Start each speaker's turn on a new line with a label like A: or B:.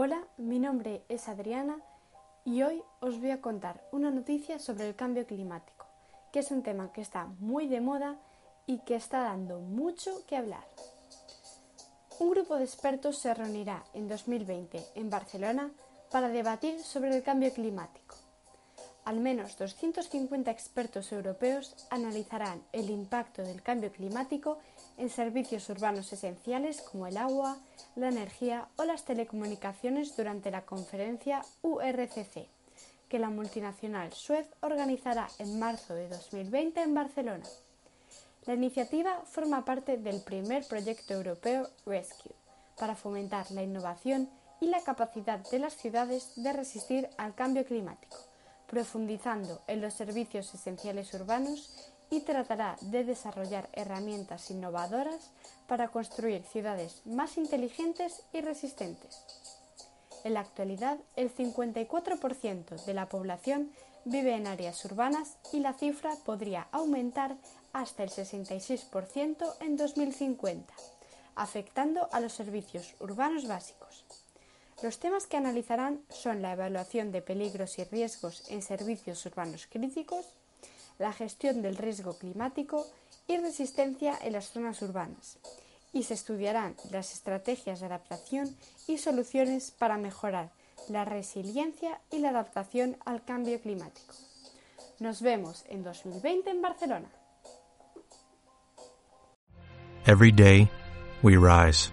A: Hola, mi nombre es Adriana y hoy os voy a contar una noticia sobre el cambio climático, que es un tema que está muy de moda y que está dando mucho que hablar. Un grupo de expertos se reunirá en 2020 en Barcelona para debatir sobre el cambio climático. Al menos 250 expertos europeos analizarán el impacto del cambio climático en servicios urbanos esenciales como el agua, la energía o las telecomunicaciones durante la conferencia URCC, que la multinacional Suez organizará en marzo de 2020 en Barcelona. La iniciativa forma parte del primer proyecto europeo Rescue, para fomentar la innovación y la capacidad de las ciudades de resistir al cambio climático, profundizando en los servicios esenciales urbanos y tratará de desarrollar herramientas innovadoras para construir ciudades más inteligentes y resistentes. En la actualidad, el 54% de la población vive en áreas urbanas y la cifra podría aumentar hasta el 66% en 2050, afectando a los servicios urbanos básicos. Los temas que analizarán son la evaluación de peligros y riesgos en servicios urbanos críticos, la gestión del riesgo climático y resistencia en las zonas urbanas, y se estudiarán las estrategias de adaptación y soluciones para mejorar la resiliencia y la adaptación al cambio climático. Nos vemos en 2020 en Barcelona.
B: Every day, we rise,